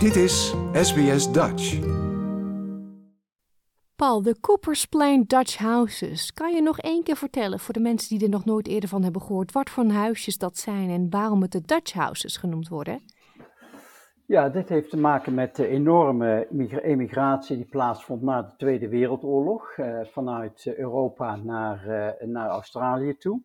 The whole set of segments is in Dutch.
Dit is SBS Dutch. Paul, de Coopers Plain Dutch Houses. Kan je nog één keer vertellen voor de mensen die er nog nooit eerder van hebben gehoord, wat voor huisjes dat zijn en waarom het de Dutch Houses genoemd worden? Ja, dit heeft te maken met de enorme emigratie die plaatsvond na de Tweede Wereldoorlog, eh, vanuit Europa naar, eh, naar Australië toe.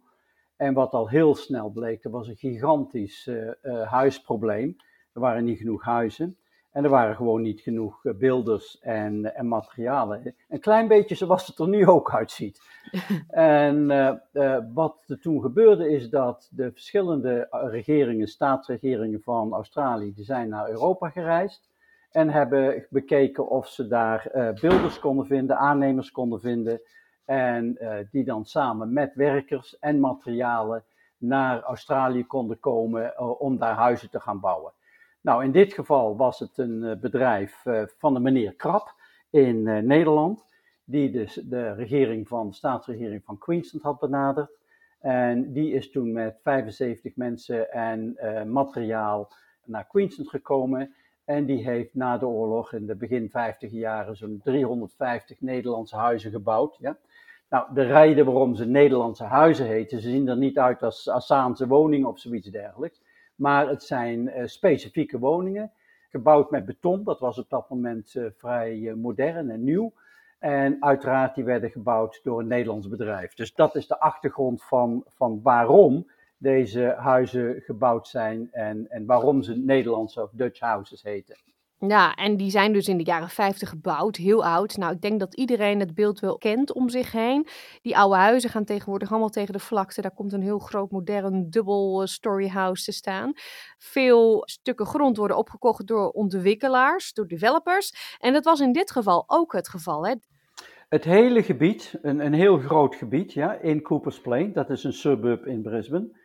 En wat al heel snel bleek, er was een gigantisch uh, uh, huisprobleem. Er waren niet genoeg huizen. En er waren gewoon niet genoeg eh, beelders en, en materialen. Een klein beetje zoals het er nu ook uitziet. en uh, uh, wat er toen gebeurde is dat de verschillende regeringen, staatsregeringen van Australië, die zijn naar Europa gereisd. En hebben bekeken of ze daar uh, beelders konden vinden, aannemers konden vinden. En die dan samen met werkers en materialen naar Australië konden komen om daar huizen te gaan bouwen. Nou, in dit geval was het een eh, bedrijf uh, van de meneer Krap in uh, Nederland, die dus de regering van, staatsregering van Queensland had benaderd. En die is toen met 75 mensen en materiaal naar Queensland gekomen. En die heeft na de oorlog in de begin 50 jaren zo'n 350 Nederlandse huizen gebouwd. Ja? Nou, de reden waarom ze Nederlandse huizen heten, ze zien er niet uit als Assaanse woningen of zoiets dergelijks. Maar het zijn uh, specifieke woningen, gebouwd met beton. Dat was op dat moment uh, vrij uh, modern en nieuw. En uiteraard, die werden gebouwd door een Nederlands bedrijf. Dus dat is de achtergrond van, van waarom deze huizen gebouwd zijn en, en waarom ze Nederlandse of Dutch houses heten. Ja, en die zijn dus in de jaren 50 gebouwd, heel oud. Nou, ik denk dat iedereen het beeld wel kent om zich heen. Die oude huizen gaan tegenwoordig allemaal tegen de vlakte. Daar komt een heel groot, modern, dubbel eh, story house te staan. Veel stukken grond worden opgekocht door ontwikkelaars, door developers. En dat was in dit geval ook het geval, hè? Het hele gebied, een, een heel groot gebied, ja, in Coopers Plain, dat is een suburb in Brisbane,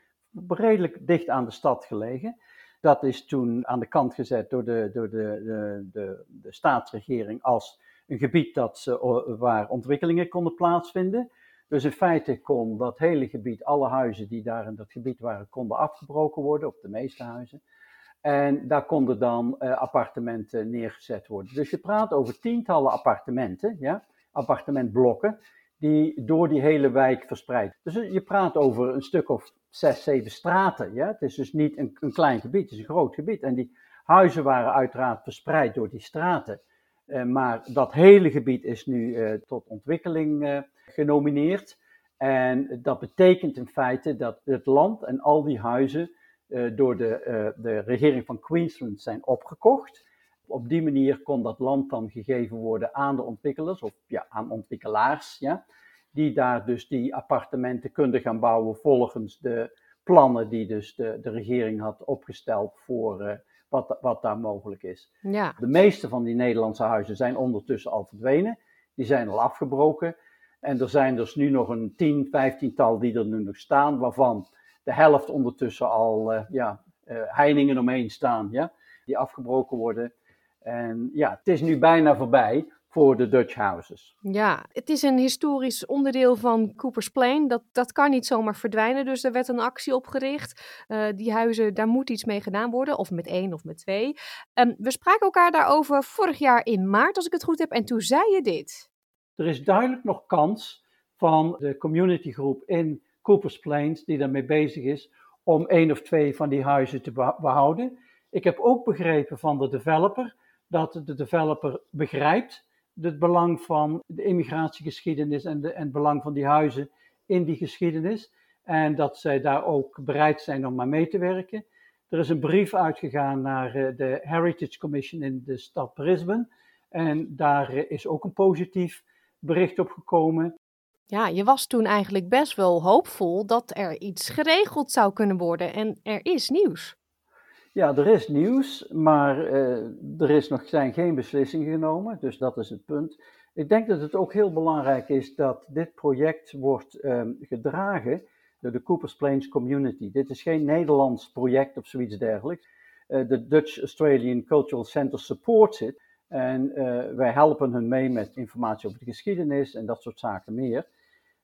redelijk dicht aan de stad gelegen. Dat is toen aan de kant gezet door de, door de, de, de, de staatsregering als een gebied dat ze, waar ontwikkelingen konden plaatsvinden. Dus in feite kon dat hele gebied, alle huizen die daar in dat gebied waren, konden afgebroken worden, op de meeste huizen. En daar konden dan uh, appartementen neergezet worden. Dus je praat over tientallen appartementen, ja, appartementblokken, die door die hele wijk verspreid. Dus je praat over een stuk of zes, zeven straten. Ja? Het is dus niet een, een klein gebied, het is een groot gebied. En die huizen waren uiteraard verspreid door die straten. Uh, maar dat hele gebied is nu uh, tot ontwikkeling uh, genomineerd. En dat betekent in feite dat het land en al die huizen door de, de regering van Queensland zijn opgekocht. Op die manier kon dat land dan gegeven worden aan de ontwikkelaars, of ja, aan ontwikkelaars. Ja? Die daar dus die appartementen kunnen gaan bouwen volgens de plannen die dus de, de regering had opgesteld voor uh, wat, wat daar mogelijk is. Ja. De meeste van die Nederlandse huizen zijn ondertussen al verdwenen, die zijn al afgebroken. En er zijn dus nu nog een 10, 15 tal die er nu nog staan, waarvan de helft ondertussen al uh, ja, uh, heiningen omheen staan, ja, die afgebroken worden. En ja, het is nu bijna voorbij voor de Dutch houses. Ja, het is een historisch onderdeel van Cooper's Plain. Dat, dat kan niet zomaar verdwijnen. Dus er werd een actie opgericht. Uh, die huizen, daar moet iets mee gedaan worden. Of met één of met twee. Um, we spraken elkaar daarover vorig jaar in maart, als ik het goed heb. En toen zei je dit. Er is duidelijk nog kans van de communitygroep in Cooper's Plains die daarmee bezig is om één of twee van die huizen te behouden. Ik heb ook begrepen van de developer dat de developer begrijpt het belang van de immigratiegeschiedenis en, de, en het belang van die huizen in die geschiedenis. En dat zij daar ook bereid zijn om maar mee te werken. Er is een brief uitgegaan naar eh, de Heritage Commission in de stad Brisbane. En daar eh, is ook een positief bericht op gekomen. Ja, je was toen eigenlijk best wel hoopvol dat er iets geregeld zou kunnen worden. En er is nieuws. Ja, er is nieuws, maar uh, er is nog, zijn geen beslissingen genomen, dus dat is het punt. Ik denk dat het ook heel belangrijk is dat dit project wordt um, gedragen door de Coopers Plains Community. Dit is geen Nederlands project of zoiets dergelijks. Uh, de Dutch Australian Cultural Center supports it. En uh, wij helpen hun mee met informatie over de geschiedenis en dat soort zaken meer.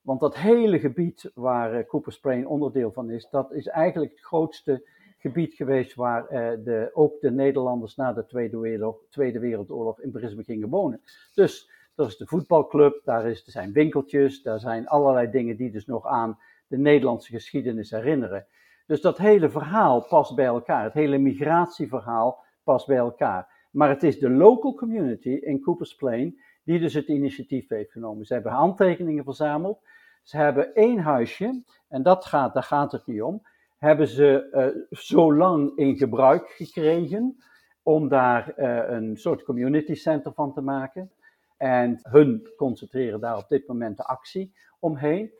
Want dat hele gebied waar Coopers Plain onderdeel van is, dat is eigenlijk het grootste gebied geweest waar de, ook de Nederlanders na de Tweede, Wereldoorlog, Tweede Wereldoorlog in Brisbane gingen wonen. Dus er is de voetbalclub, daar is, er zijn winkeltjes, daar zijn allerlei dingen die dus nog aan de Nederlandse geschiedenis herinneren. Dus dat hele verhaal past bij elkaar, het hele migratieverhaal past bij elkaar. Maar het is de local community in Coopers Plain die dus het initiatief heeft genomen. Ze hebben handtekeningen verzameld. Ze hebben één huisje, en dat gaat, daar gaat het niet om, hebben ze uh, zo lang in gebruik gekregen om daar uh, een soort community center van te maken. En hun concentreren daar op dit moment de actie omheen.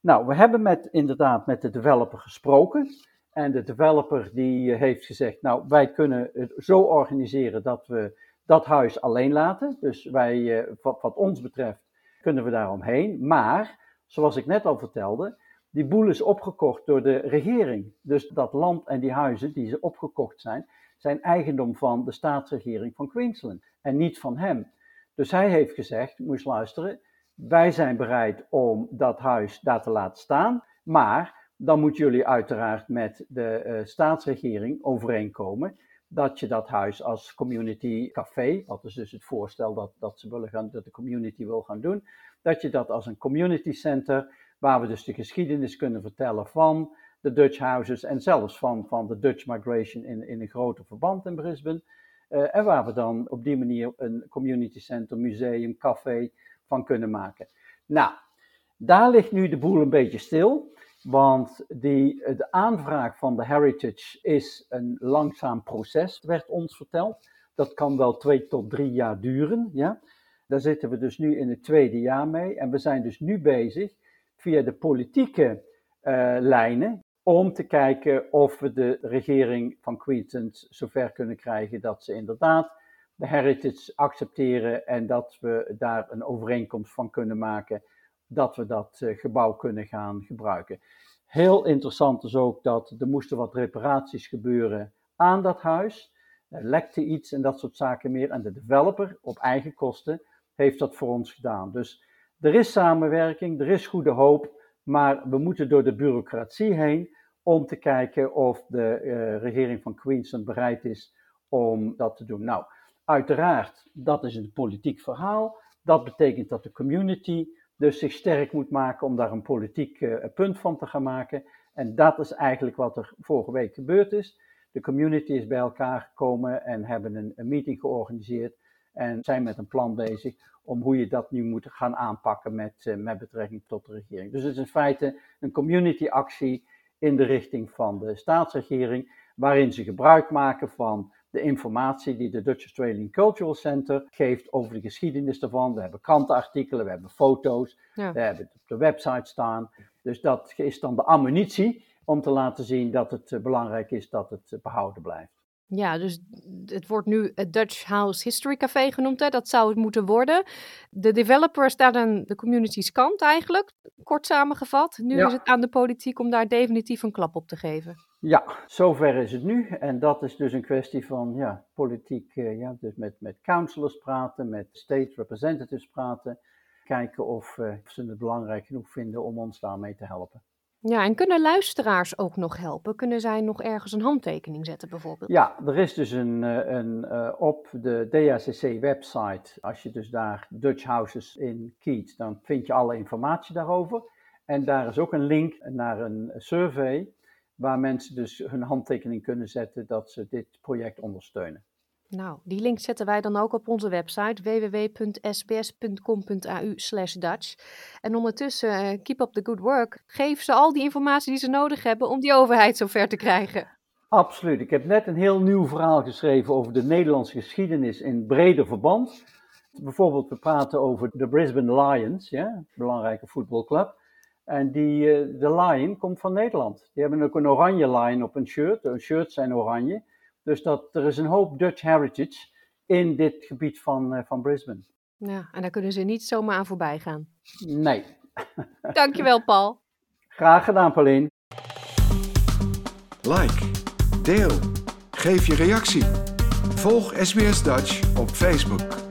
Nou, we hebben met, inderdaad met de developer gesproken. En de developer die eh, heeft gezegd, nou, wij kunnen het zo organiseren dat we dat huis alleen laten. Dus wij, eh, wat, wat ons betreft, kunnen we daar omheen. Maar, zoals ik net al vertelde, die boel is opgekocht door de regering. Dus dat land en die huizen die ze opgekocht zijn, zijn eigendom van de staatsregering van Queensland en niet van hem. Dus hij heeft gezegd, moest luisteren, wij zijn bereid om dat huis daar te laten staan, maar dan moeten jullie uiteraard met de uh, staatsregering overeenkomen dat je dat huis als community café, wat is dus het voorstel dat, dat ze willen gaan, dat de community wil gaan doen, dat je dat als een community center, waar we dus de geschiedenis kunnen vertellen van de Dutch houses en zelfs van, van de Dutch migration in, in een groter verband in Brisbane. Uh, en waar we dan op die manier een community center, museum, café van kunnen maken. Nou, daar ligt nu de boel een beetje stil. Want die, de aanvraag van de Heritage is een langzaam proces, werd ons verteld. Dat kan wel twee tot drie jaar duren. Ja? Daar zitten we dus nu in het tweede jaar mee. En we zijn dus nu bezig via de politieke uh, lijnen om te kijken of we de regering van Queensland zover kunnen krijgen dat ze inderdaad de heritage accepteren en dat we daar een overeenkomst van kunnen maken dat we dat uh, gebouw kunnen gaan gebruiken. Heel interessant is ook dat er moesten wat reparaties gebeuren aan dat huis. Er lekte iets en dat soort zaken meer. En de developer op eigen kosten heeft dat voor ons gedaan. Dus er is samenwerking, er is goede hoop, maar we moeten door de bureaucratie heen om te kijken of de uh, regering van Queensland bereid is om dat te doen. Nou, uiteraard, dat is een politiek verhaal. Dat betekent dat de community dus zich sterk moet maken om daar een politiek uh, punt van te gaan maken. En dat is eigenlijk wat er vorige week gebeurd is. De community is bij elkaar gekomen en hebben een, een meeting georganiseerd en zijn met een plan bezig om hoe je dat nu moet gaan aanpakken met, uh, met betrekking tot de regering. Dus het is in feite een community actie in de richting van de staatsregering, waarin ze gebruik maken van de informatie die de Dutch Australian Cultural Center geeft over de geschiedenis daarvan. We hebben krantenartikelen, we hebben foto's, we hebben het op de website staan. Dus dat is dan de ammunitie om te laten zien dat het eh, belangrijk is dat het eh, behouden blijft. Ja, dus het wordt nu het Dutch House History Café genoemd. Hè? Dat zou het moeten worden. De developer staat aan de community's kant eigenlijk, kort samengevat. Nu is het aan de politiek om daar definitief een klap op te geven. Ja, zover is het nu. En dat is dus een kwestie van ja, politiek, eh, ja, dus met, met councillors praten, met state representatives praten. Kijken of, uh, of ze het belangrijk genoeg vinden om ons daarmee te helpen. Ja, en kunnen luisteraars ook nog helpen? Kunnen zij nog ergens een handtekening zetten bijvoorbeeld? Ja, er is dus een, eh, een uh, op de DACC-website, als je dus daar Dutch Houses in kiet, dan vind je alle informatie daarover. En daar is ook een link naar een survey waar mensen dus hun handtekening kunnen zetten dat ze dit project ondersteunen. Nou, die link zetten wij dan ook op onze website www.sbs.com.au Dutch. En ondertussen, uh, keep up the good work. Geef ze al die informatie die ze nodig hebben om die overheid zover te krijgen. Absoluut. Ik heb net een heel nieuw verhaal geschreven over de Nederlandse geschiedenis in breder verband. Bijvoorbeeld, we praten over de Brisbane Lions, ja, belangrijke voetbalclub. En die, uh, de lion komt van Nederland. Die hebben ook een oranje lion op een shirt. Hun shirts zijn oranje. Dus dat, er is een hoop Dutch heritage in dit gebied van, uh, van Brisbane. Ja, en daar kunnen ze niet zomaar aan voorbij gaan. Nee. Dankjewel, Paul. Graag gedaan, Pauline. Like, deel, geef je reactie. Volg SBS Dutch op Facebook.